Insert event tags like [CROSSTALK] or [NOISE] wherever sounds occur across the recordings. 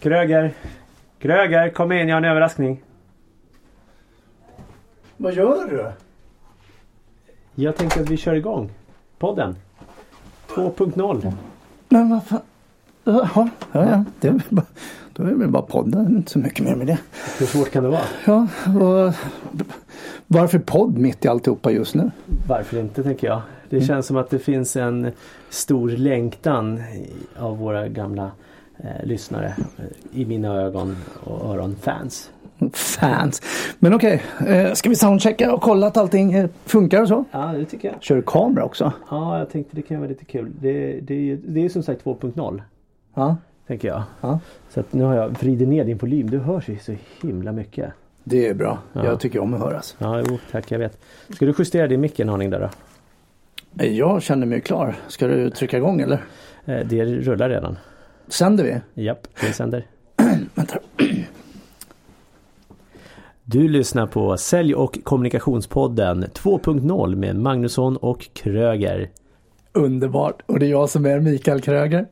Kröger! Kröger, kom in, jag har en överraskning. Vad gör du? Jag tänkte att vi kör igång podden. 2.0. Men vad fan. Jaha, ja, ja. Det är bara, då är det väl bara podden, inte så mycket mer med det. Hur svårt kan det vara? Ja, och, varför podd mitt i alltihopa just nu? Varför inte tänker jag. Det känns som att det finns en stor längtan av våra gamla eh, lyssnare. eh, I mina ögon och öron fans. Fans. Men okej, eh, ska vi soundchecka och kolla att allting eh, funkar och så? Ja, det tycker jag. Kör du kamera också? Ja, jag tänkte det kan vara lite kul. Det, det, det är ju som sagt 2.0. Ja. Tänker jag. ja. Så nu har jag vridit ner din volym. Du hörs ju så himla mycket. Det är bra. Ja. Jag tycker om att höras. Ja, jo, tack. Jag vet. Ska du justera din mick en aning där då? Eh, Jag känner mig klar. Ska du trycka igång eller? Det rullar redan. Sänder vi? Japp, vi sänder. [CLEARS THROAT] Vänta. Du lyssnar på Sälj och kommunikationspodden 2.0 med Magnusson och Kröger. Underbart. Och det är jag som är Mikael Kröger.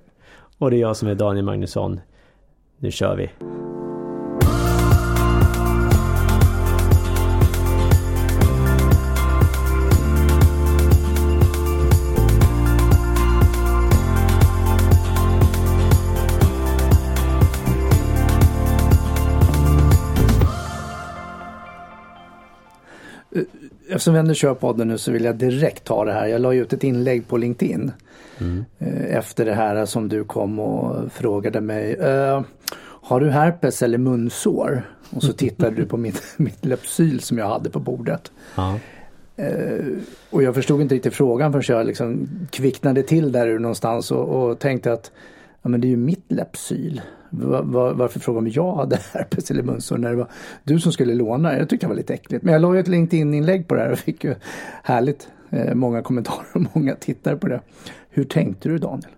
Och det är jag som är Daniel Magnusson. Nu kör vi. Eftersom vi ändå kör podden nu så vill jag direkt ta det här. Jag la ut ett inlägg på LinkedIn. Mm. eh, Efter det här som du kom och frågade mig. Har du herpes eller munsår? Och så tittade du på [LAUGHS] mitt, mitt Lypsyl som jag hade på bordet. Ja. Eh, och jag förstod inte riktigt frågan förrän jag liksom kvicknade till där någonstans och, och tänkte att ja, men det är ju mitt Lypsyl. Var, var, varför fråga om jag hade herpes [LAUGHS] eller munsår när det var du som skulle låna? Jag tyckte det var lite äckligt. Men jag la ju ett LinkedIn-inlägg på det här och fick ju härligt eh, många kommentarer och [LAUGHS] många tittare på det. Hur tänkte du Daniel?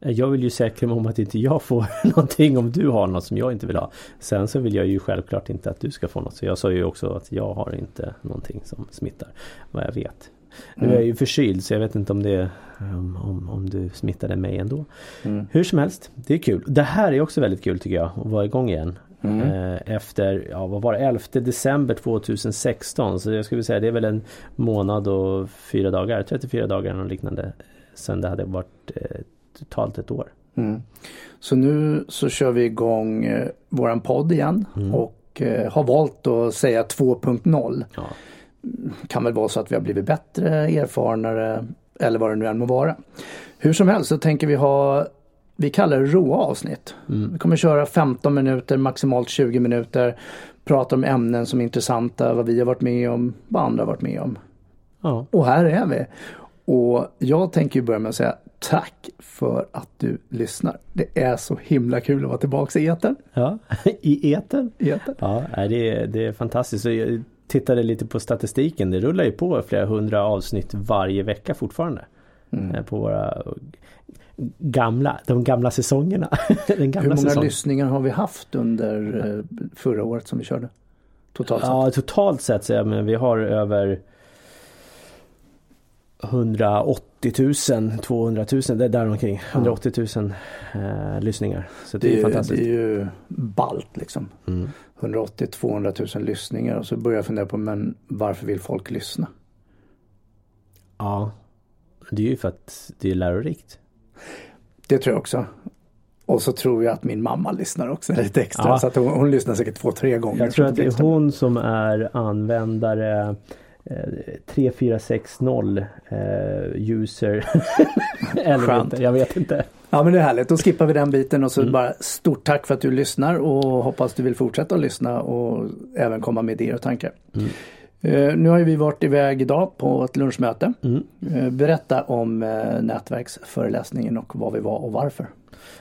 Eh, jag vill ju säkra mig om att inte jag får [LAUGHS] någonting om du har något som jag inte vill ha. Sen så vill jag ju självklart inte att du ska få något. Så jag sa ju också att jag har inte någonting som smittar. Vad jag vet. Nu är jag ju förkyld så jag vet inte om det om, om, du smittade mig ändå. Mm. Hur som helst, det är kul. Det här är också väldigt kul tycker jag. Att vara igång igen. Mm. Eh, Efter, ja vad var det, 11 december 2016. Så jag skulle säga det är väl en månad och fyra dagar, 34 dagar eller liknande. Sen det hade varit eh, totalt ett år. Mm. Så nu så kör vi igång eh, våran podd igen och eh, har valt att säga 2.0. Ja. Kan väl vara så att vi har blivit bättre, erfarnare eller vad det nu än må vara. Hur som helst så tänker vi ha, vi kallar det råa avsnitt. Vi kommer köra 15 minuter, maximalt 20 minuter. Prata om ämnen som är intressanta, vad vi har varit med om, vad andra har varit med om. Ja. Och här är vi. Och jag tänker börja med att säga tack för att du lyssnar. Det är så himla kul att vara tillbaka i etern. Ja, [LAUGHS] i etern. I etern. Ja, det är, det är fantastiskt. Tittade lite på statistiken. Det rullar ju på flera hundra avsnitt varje vecka fortfarande. Eh, På våra gamla, de gamla säsongerna. [LAUGHS] Den Hur gamla många säsongen. lyssningar har vi haft under eh, förra året som vi körde? Totalt sett. Ja, totalt sett så men vi har över 180 000, 200 000, det är där omkring. 180 000 eh, lyssningar. Så det, Det är är, ju, fantastiskt. det är ju ballt liksom. Mm. 180-200 000 lyssningar och så börjar jag fundera på men varför vill folk lyssna? Ja, det är ju för att det är lärorikt. Det tror jag också. Och så tror jag att min mamma lyssnar också lite extra. Ja. Så att hon, hon lyssnar säkert två, tre gånger. Jag tror att det är hon som är användare eh, 3460 eh, user. [LAUGHS] Eller inte, jag vet inte. Ja men det är härligt. Då skippar vi den biten och så Mm. bara stort tack för att du lyssnar och hoppas du vill fortsätta att lyssna och även komma med idéer och tankar. Mm. Eh, nu har vi varit iväg idag på ett lunchmöte. Mm. Eh, berätta om eh, nätverksföreläsningen och vad vi var och varför.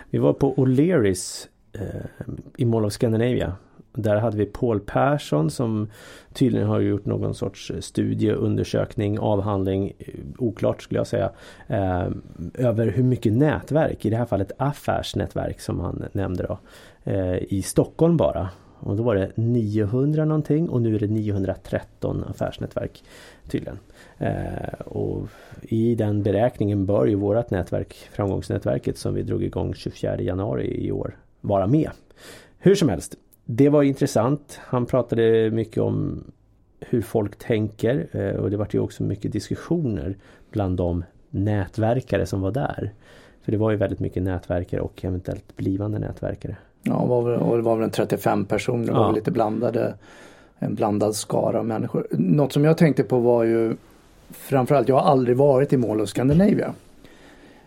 Vi var på O'Learys i Mall of Scandinavia. Där hade vi Paul Persson som tydligen har gjort någon sorts eh, studie, undersökning, avhandling, eh, oklart skulle jag säga, eh, över hur mycket nätverk, i det här fallet affärsnätverk som han nämnde då, eh, i Stockholm bara. Och då var det 900 någonting och nu är det 913 affärsnätverk tydligen. Eh, och i den beräkningen bör ju vårat nätverk, framgångsnätverket som vi drog igång 24 januari i år, vara med. Hur som helst, det var intressant. Han pratade mycket om hur folk tänker eh, och det var ju också mycket diskussioner bland de nätverkare som var där. För det var ju väldigt mycket nätverkare och eventuellt blivande nätverkare. Ja, väl, det var väl en 35 personer, det var ja. lite blandade, en blandad skara av människor. Något som jag tänkte på var ju framförallt, jag har aldrig varit i Mall of Scandinavia.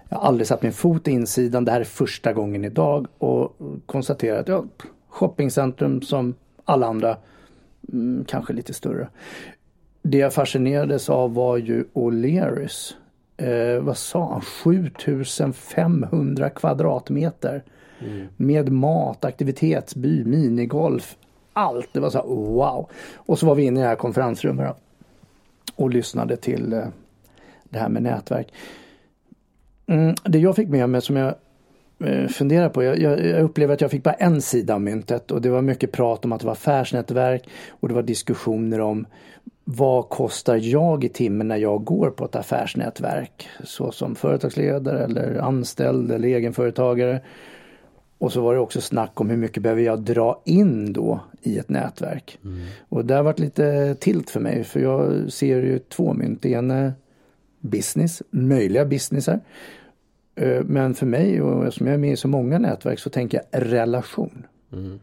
Jag har aldrig satt min fot i insidan, det här är första gången idag och konstaterat, ja, shoppingcentrum som alla andra, mm, kanske lite större. Det jag fascinerades av var ju O'Learys. Eh, vad sa han? 7500 kvadratmeter. Mm. Med mat, aktivitetsby, minigolf. Allt. Det var så här, wow. Och så var vi inne i det här konferensrummet och lyssnade till eh, det här med nätverk. Mm, det jag fick med mig som jag eh, funderar på, jag, jag, jag, upplever att jag fick bara en sida av myntet och det var mycket prat om att det var affärsnätverk och det var diskussioner om vad kostar jag i timmen när jag går på ett affärsnätverk? Så som företagsledare eller anställd eller egenföretagare. Och så var det också snack om hur mycket behöver jag dra in då i ett nätverk. Mm. Och det har varit lite tilt för mig för jag ser ju två mynt. Det ena business, möjliga businessar. Eh, men för mig och eftersom jag är med i så många nätverk så tänker jag relation. Mm.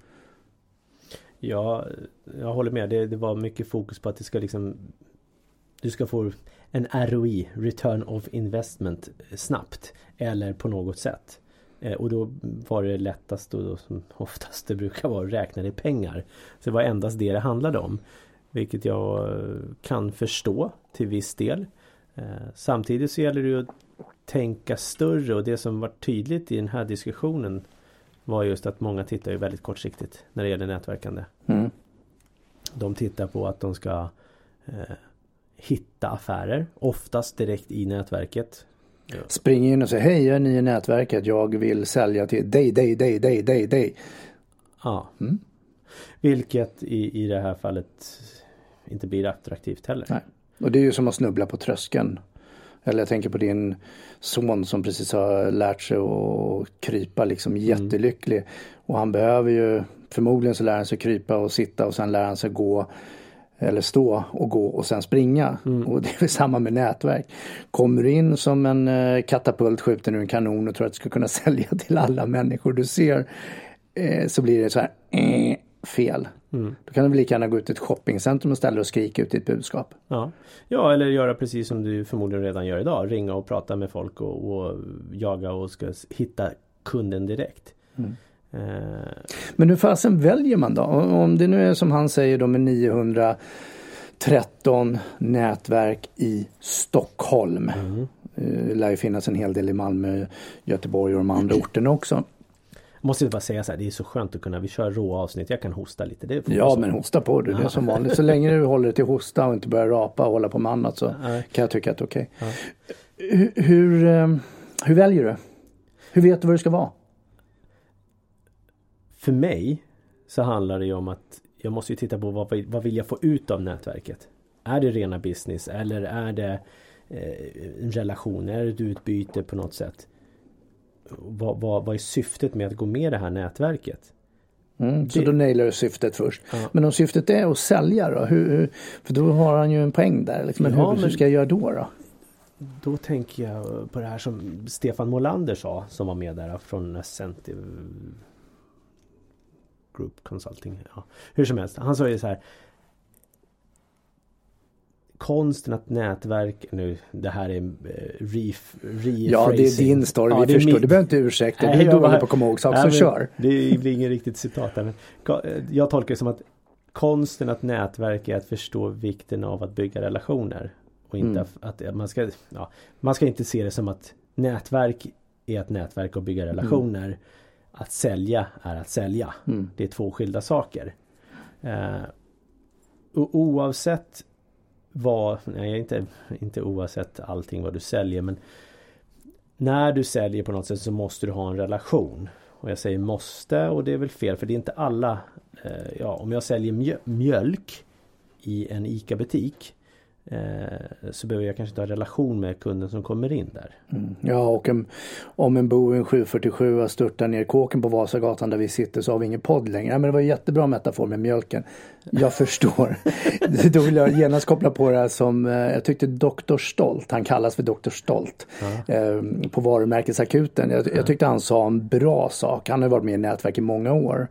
Ja, jag håller med. Det, det var mycket fokus på att det ska liksom Du ska få en ROI, Return of Investment, eh, snabbt. Eller på något sätt. Eh, och då var det lättast och då, som [LAUGHS] oftast det brukar vara att räkna i pengar. Så det var endast det det handlade om. Vilket jag kan förstå till viss del. Samtidigt så gäller det ju att tänka större och det som var tydligt i den här diskussionen var just att många tittar ju väldigt kortsiktigt när det gäller nätverkande. Mm. De tittar på att de ska eh, hitta affärer, oftast direkt i nätverket. Ja. Spring in och säg hej jag är ny i nätverket, jag vill sälja till dig, dig, dig, dig, dig, dig. Ja. Mm. Vilket i, i det här fallet inte blir attraktivt heller. Nej. Och det är ju som att snubbla på tröskeln. Eller jag tänker på din son som precis har lärt sig att krypa liksom mm. jättelycklig. Och han behöver ju, förmodligen så lär han sig krypa och sitta och sen lär han sig gå eller stå och gå och sen springa. Mm. Och det är väl samma med nätverk. Kommer du in som en eh, katapult, skjuter ur en kanon och tror att du ska kunna [LAUGHS] sälja till alla människor du ser. Eh, så blir det så här eh, fel. Mm. Då kan du lika gärna gå ut till ett shoppingcentrum och ställa och skrika ut ditt budskap. Ja. ja, eller göra precis som du förmodligen redan gör idag. Ringa och prata med folk och, och jaga och ska hitta kunden direkt. Mm. Eh. Men hur fasen väljer man då? Om det nu är som han säger då med 913 nätverk i Stockholm. Mm. Det lär ju finnas en hel del i Malmö, Göteborg och de andra [CLEARS THROAT] orterna också. Måste bara säga så här, det är så skönt att kunna, vi kör råa avsnitt, jag kan hosta lite. Det ja men hosta på du, det är som vanligt. Så länge du håller dig till hosta och inte börjar rapa och hålla på med annat så Nej. kan jag tycka att det är okej. Okay. Hur, hur, eh, hur väljer du? Hur vet du vad det ska vara? För mig så handlar det ju om att jag måste ju titta på vad, vad vill jag få ut av nätverket? Är det rena business eller är det eh, en relation? Är det ett utbyte på något sätt? Vad, vad, vad är syftet med att gå med i det här nätverket? Mm, så det... då nailar du syftet först. Ja. Men om syftet är att sälja då? Hur, hur, för då har han ju en poäng där. Liksom. Men, ja, hur, men hur ska jag göra då, då? Då tänker jag på det här som Stefan Molander sa som var med där från Ascentive Group Consulting. Ja. Hur som helst, han sa ju så här konsten att nätverk, nu det här är uh, ref, Ja det är din story, ja, vi förstår, min... du behöver inte ursäkta, du är dålig på att komma ihåg saker, så kör. Det blir inget riktigt citat där, men jag tolkar det som att konsten att nätverka är att förstå vikten av att bygga relationer. Och inte mm. att, man ska, ja, man ska inte se det som att nätverk är att nätverka och bygga relationer. Mm. Att sälja är att sälja. Mm. Det är två skilda saker. Uh, och oavsett vad, nej inte, inte oavsett allting vad du säljer men när du säljer på något sätt så måste du ha en relation. Och jag säger måste och det är väl fel för det är inte alla eh, Ja om jag säljer mjölk i en ICA butik så behöver jag kanske inte ha relation med kunden som kommer in där. Mm. Ja och en, om en Boeing 747 har störtat ner kåken på Vasagatan där vi sitter så har vi ingen podd längre. Ja, men det var en jättebra metafor med mjölken. Jag [LAUGHS] förstår. [LAUGHS] Då vill jag genast koppla på det här som eh, jag tyckte Dr. Stolt, han kallas för Dr. Stolt eh, på varumärkesakuten. Jag, jag tyckte han sa en bra sak. Han har varit med i nätverk i många år.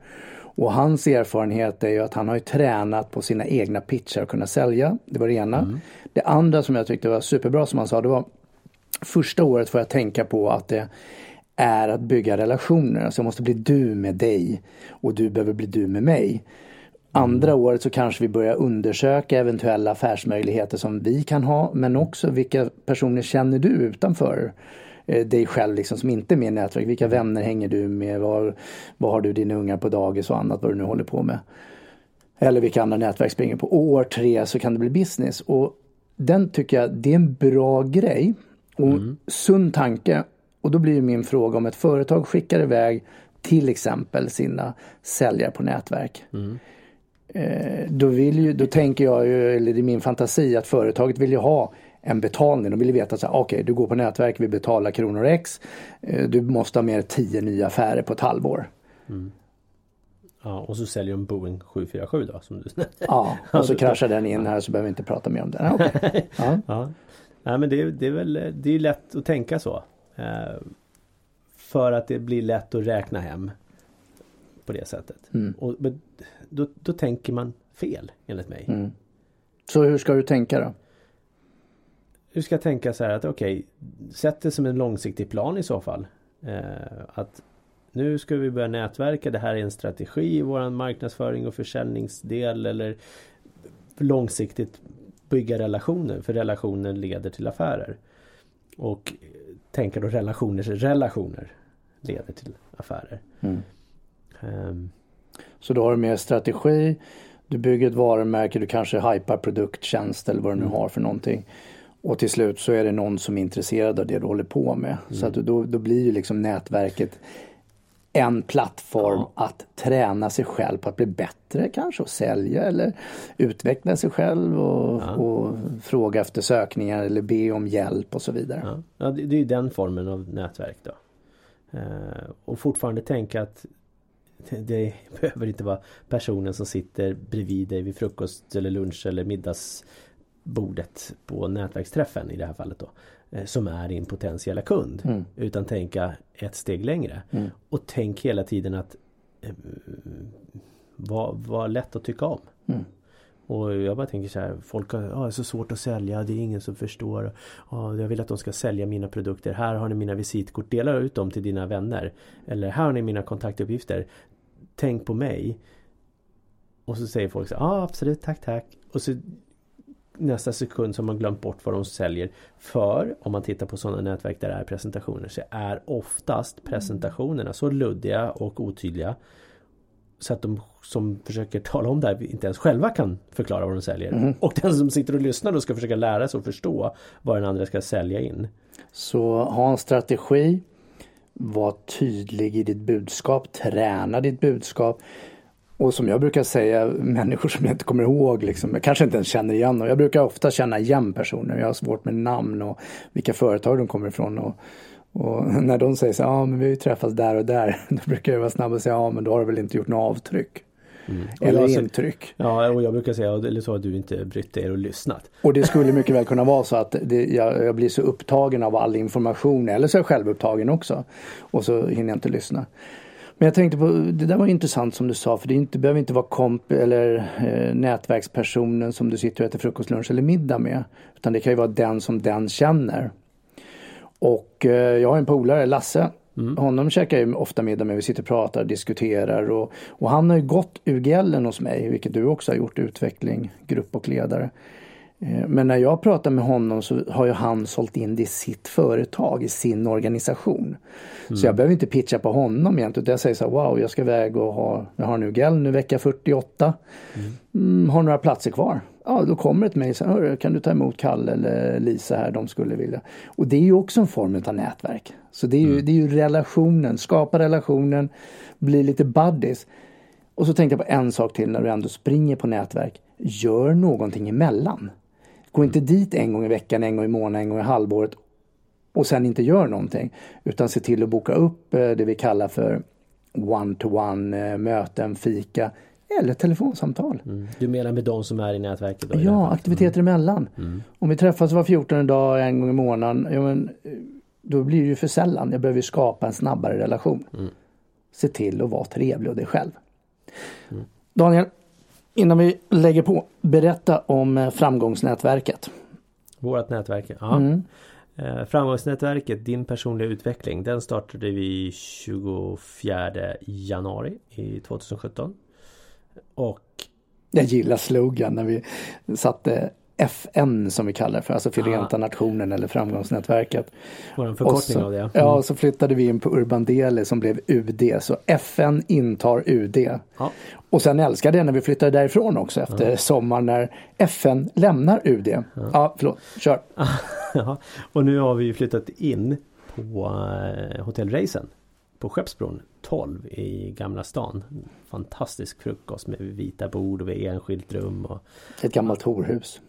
Och hans erfarenhet är ju att han har tränat på sina egna pitchar och kunna sälja. Det var det ena. Mm. Det andra som jag tyckte var superbra som han sa, det var första året får jag tänka på att det är att bygga relationer. Alltså jag måste bli du med dig och du behöver bli du med mig. Andra mm. året så kanske vi börjar undersöka eventuella affärsmöjligheter som vi kan ha men också vilka personer känner du utanför dig själv liksom som inte är med i nätverk. Vilka vänner hänger du med? Var, var har du dina ungar på dagis och annat vad du nu håller på med. Eller vilka andra nätverk springer på. Och år tre så kan det bli business. Och den tycker jag, det är en bra grej. Och mm. sund tanke. Och då blir min fråga om ett företag skickar iväg till exempel sina säljare på nätverk. Mm. Eh, då, vill ju, då tänker jag ju, eller det är min fantasi, att företaget vill ju ha en betalning. De vill veta att okej, okay, du går på nätverk, vi betalar kronor X. Eh, du måste ha med tio nya affärer på ett halvår. Mm. Ja, och så säljer de Boeing 747 då som du Ja, [LAUGHS] och så kraschar den in här så behöver vi inte prata mer om den. Okay. [LAUGHS] Ja. ja. Nej men det, det är väl det är lätt att tänka så. Eh, för att det blir lätt att räkna hem på det sättet. Mm. Och, då, då tänker man fel enligt mig. Mm. Så hur ska du tänka då? Du ska tänka så här att okej, okay, sätt det som en långsiktig plan i så fall. Eh, att nu ska vi börja nätverka, det här är en strategi i våran marknadsföring och försäljningsdel eller långsiktigt bygga relationer, för relationer leder till affärer. Och tänka då relationers relationer leder till affärer. Mm. Um. Så då har du med strategi, du bygger ett varumärke, du kanske hypar produkt, tjänst eller vad du nu mm. har för någonting. Och till slut så är det någon som är intresserad av det du håller på med. Mm. Så att då, då blir ju liksom nätverket en plattform ja. att träna sig själv på att bli bättre kanske och sälja eller utveckla sig själv och, ja. och fråga efter sökningar eller be om hjälp och så vidare. Ja, ja det, är den formen av nätverk då. Eh, och fortfarande tänka att det, det [LAUGHS] behöver inte vara personen som sitter bredvid dig vid frukost eller lunch eller middags bordet på nätverksträffen i det här fallet då. Eh, som är din potentiella kund. Mm. Utan tänka ett steg längre. Mm. Och tänk hela tiden att eh, var, var lätt att tycka om. Mm. Och jag bara tänker så här, folk har ah, det är så svårt att sälja, det är ingen som förstår. Ah, jag vill att de ska sälja mina produkter. Här har ni mina visitkort, dela ut dem till dina vänner. Eller här har ni mina kontaktuppgifter. Tänk på mig. Och så säger folk så ja ah, absolut, tack tack. Och så nästa sekund så har man glömt bort vad de säljer. För om man tittar på sådana nätverk där det är presentationer så är oftast presentationerna så luddiga och otydliga så att de som försöker tala om det här inte ens själva kan förklara vad de säljer. Mm. Och den som sitter och lyssnar då ska försöka lära sig och förstå vad den andra ska sälja in. Så ha en strategi. Var tydlig i ditt budskap. Träna ditt budskap. Och som jag brukar säga, människor som jag inte kommer ihåg, liksom, jag kanske inte ens känner igen och Jag brukar ofta känna igen personer. Jag har svårt med namn och vilka företag de kommer ifrån. Och, och [LAUGHS] när de säger så ja men vi har ju träffats där och där. [LAUGHS] Då brukar jag vara snabb och säga, ja men då har du väl inte gjort något avtryck. Mm. Eller jag, intryck. Ja, och jag brukar säga, eller så har du inte brytt dig och lyssnat. Och det skulle mycket väl kunna vara så att det, jag, jag, blir så upptagen av all information, eller så är jag självupptagen också. Och så hinner jag inte lyssna. Men jag tänkte på, det där var intressant som du sa för det inte, behöver inte vara komp eller eh, nätverkspersonen som du sitter och äter frukost, lunch eller middag med. Utan det kan ju vara den som den känner. Och eh, jag har en polare, Lasse. Mm. Honom käkar jag ofta middag med. Vi sitter och pratar och diskuterar. Och, och han har ju gått UGL hos mig, vilket du också har gjort, utveckling, grupp och ledare. Eh, men när jag pratar med honom så har ju han sålt in det i sitt företag, i sin organisation. Mm. Så jag behöver inte pitcha på honom egentligen. Jag säger så här, wow, jag ska iväg och ha, jag har nu GEL nu vecka 48. Mm. Mm, har några platser kvar. Ja, då kommer ett mejl, kan du ta emot Kalle eller Lisa här, de skulle vilja. Och det är ju också en form av nätverk. Så det är ju, mm. det är ju relationen, skapa relationen, bli lite buddies. Och så tänkte jag på en sak till när du ändå springer på nätverk. Gör någonting emellan Gå inte dit en gång i veckan, en gång i månaden, en gång i halvåret och sen inte gör någonting. Utan se till att boka upp eh, det vi kallar för one-to-one eh, möten, fika eller telefonsamtal. Mm. Du menar med de som är i nätverket? Då, ja, aktiviteter mm. emellan. Mm. Om vi träffas var 14 dag, en gång i månaden, ja, men, eh, då blir det ju för sällan. Jag behöver skapa en snabbare relation. Mm. Se till att vara trevlig och dig själv. Mm. Daniel, innan vi lägger på, berätta om eh, framgångsnätverket. Vårat nätverk, ja. Mm. Eh, framgångsnätverket, din personliga utveckling, den startade vi 24 januari i 2017. Och jag gillar slogan när vi satte FN som vi kallar det för, alltså Förenta Nationen eller Framgångsnätverket. Var en förkortning så, av det? Mm. Ja, så flyttade vi in på Urban Deli som blev UD. Så FN intar UD. Ja. Och sen älskade jag när vi flyttade därifrån också efter ja. sommaren när FN lämnar UD. Ja, ja förlåt, kör. [LAUGHS] och nu har vi flyttat in på uh, Hotell Reisen på Skeppsbron 12 i Gamla stan. Fantastisk frukost med vita bord och enskilt rum. Och, Ett gammalt horhus.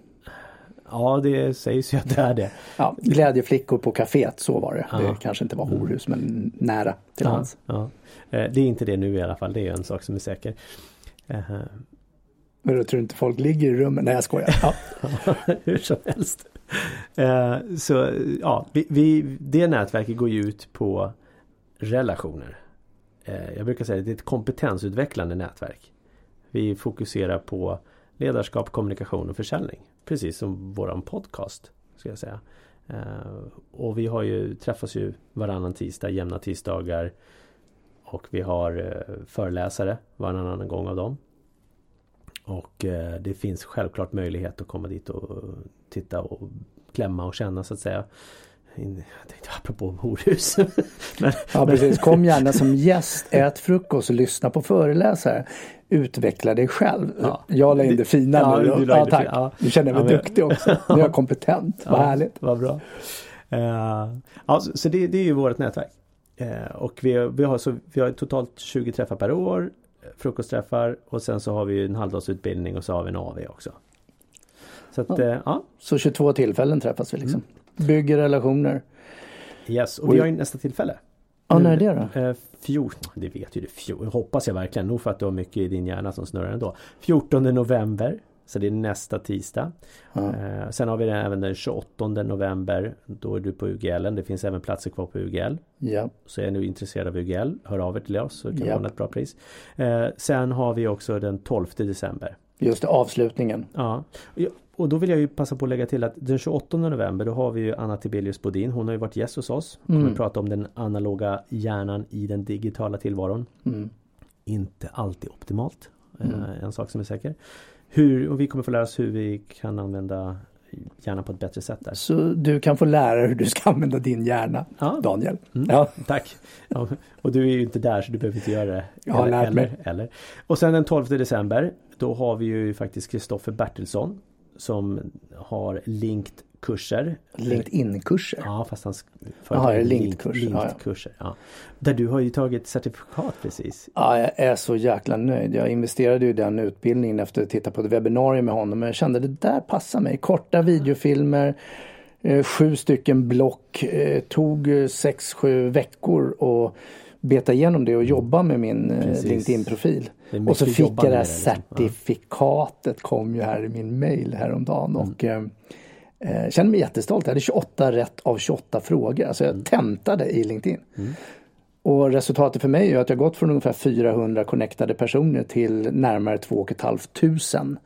Ja det sägs ju att det är det. Ja, glädjeflickor på kaféet, så var det. Ja. Det kanske inte var horhus men nära till ja, hands. Ja. Eh, det är inte det nu i alla fall, det är en sak som är säker. Men då tror du inte folk ligger i rummet? Nej jag skojar. [LAUGHS] Ja. [LAUGHS] Hur som helst. Eh, så ja, vi, vi, det nätverket går ju ut på relationer. Eh, jag brukar säga att det är ett kompetensutvecklande nätverk. Vi fokuserar på ledarskap, kommunikation och försäljning. Precis som våran podcast. Ska jag säga. Eh, och vi har ju träffas ju varannan tisdag, jämna tisdagar. Och vi har eh, föreläsare varannan gång av dem. Och eh, det finns självklart möjlighet att komma dit och titta och klämma och känna så att säga. Jag tänkte apropå horhus. [LAUGHS] men, ja precis, kom gärna som [LAUGHS] gäst, ät frukost och lyssna på föreläsare. Utveckla dig själv. Ja. Jag la in det fina ja, nu. Du, ja, tack. Ja. Nu känner mig ja, duktig också. Nu är jag kompetent. Vad [LAUGHS] härligt. Vad bra. Uh, ja, så det, det är ju vårt nätverk. Uh, och vi, vi, har så, vi har totalt 20 träffar per år. Frukostträffar och sen så har vi en halvdagsutbildning och så har vi en AV också. Så, att, uh, ja. så 22 tillfällen träffas vi liksom. Mm. Bygger relationer. Yes, och vi har ju nästa tillfälle. Ja, när är det då? Eh, fjol, det vet ju du, fjol, hoppas jag verkligen. Nog för att du har mycket i din hjärna som snurrar ändå. 14 november. Så det är nästa tisdag. Eh, sen har vi även den 28 november. Då är du på UGL. Det finns även platser kvar på UGL. Ja. Så är du intresserad av UGL, hör av er till oss så kan vi ja. ett bra pris. Eh, sen har vi också den 12 december. Just det, avslutningen. Ja. Och då vill jag ju passa på att lägga till att den 28 november då har vi ju Anna Tibelius Bodin. Hon har ju varit gäst hos oss. Hon mm. prata om den analoga hjärnan i den digitala tillvaron. Mm. Inte alltid optimalt. Eh, mm. En sak som är säker. Hur, och vi kommer få lära oss hur vi kan använda hjärnan på ett bättre sätt där. Så du kan få lära dig hur du ska använda din hjärna, ja. Daniel. Mm. Ja. Tack! Ja, och du är ju inte där så du behöver inte göra det. Jag har lärt mig. eller. Och sen den 12 december Då har vi ju faktiskt Kristoffer Bertilsson som har linked kurser. LinkedIn-kurser? Ja, fast hans företag är linked-kurser. Linked ja. Där du har ju tagit certifikat precis. Ja, jag är så jäkla nöjd. Jag investerade ju i den utbildningen efter att titta på ett webbinarium med honom. Men jag kände det där passar mig. Korta videofilmer, eh, sju stycken block. Eh, tog eh, sex, sju veckor och beta igenom det och jobba med min LinkedIn-profil. Och så fick jag det här liksom. certifikatet kom ju här i min mail häromdagen mm. och eh, eh, kände mig jättestolt. Jag hade 28 rätt av 28 frågor. Alltså jag mm. tentade i LinkedIn. Mm. Och resultatet för mig är att jag gått från ungefär 400 connectade personer till närmare 2 500.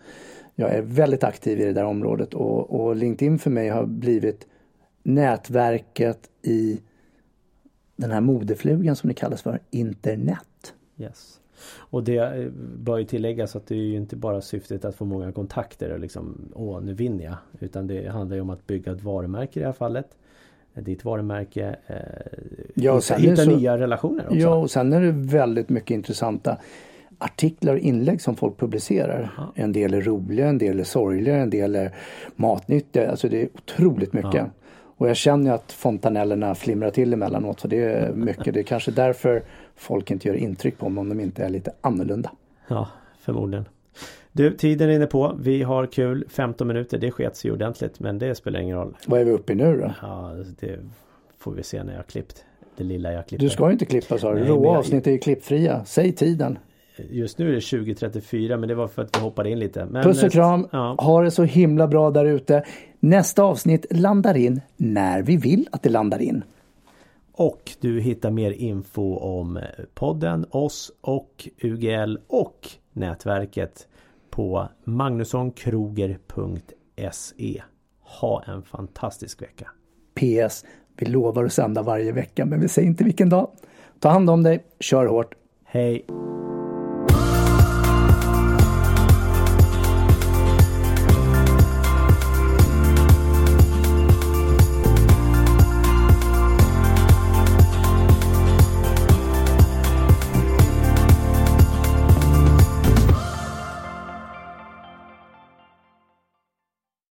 Jag är väldigt aktiv i det där området och, och LinkedIn för mig har blivit nätverket i den här modeflugan som det kallas för, internet. Yes. Och det eh, bör ju tilläggas att det är ju inte bara syftet att få många kontakter och liksom Åh, nu vinner jag. Utan det handlar ju om att bygga ett varumärke i det här fallet. Ditt varumärke. Eh, ja, hitta, hitta så, nya relationer också. Ja, och sen är det väldigt mycket intressanta artiklar och inlägg som folk publicerar. Aha. En del är roliga, en del är sorgliga, en del är matnyttiga. Alltså det är otroligt mycket. Ja. Och jag känner att fontanellerna flimrar till emellanåt. Så det är mycket. Det är kanske därför folk inte gör intryck på mig om de inte är lite annorlunda. Ja, förmodligen. Du, tiden rinner på. Vi har kul. 15 minuter, det skets ju ordentligt men det spelar ingen roll. Vad är vi uppe i nu då? Ja, det får vi se när jag har klippt. Det lilla jag klipper. Du ska ju inte klippa sa du. Råa jag- avsnitt är ju klippfria. Säg tiden. Just nu är det 2034 men det var för att vi hoppade in lite. Men, Puss och kram. Ja, Ha det så himla bra där ute. Nästa avsnitt landar in när vi vill att det landar in. Och du hittar mer info om eh, podden, oss och UGL och nätverket på magnussonkroger.se. Ha en fantastisk vecka. PS. Vi lovar att sända varje vecka men vi säger inte vilken dag. Ta hand om dig. Kör hårt. Hej!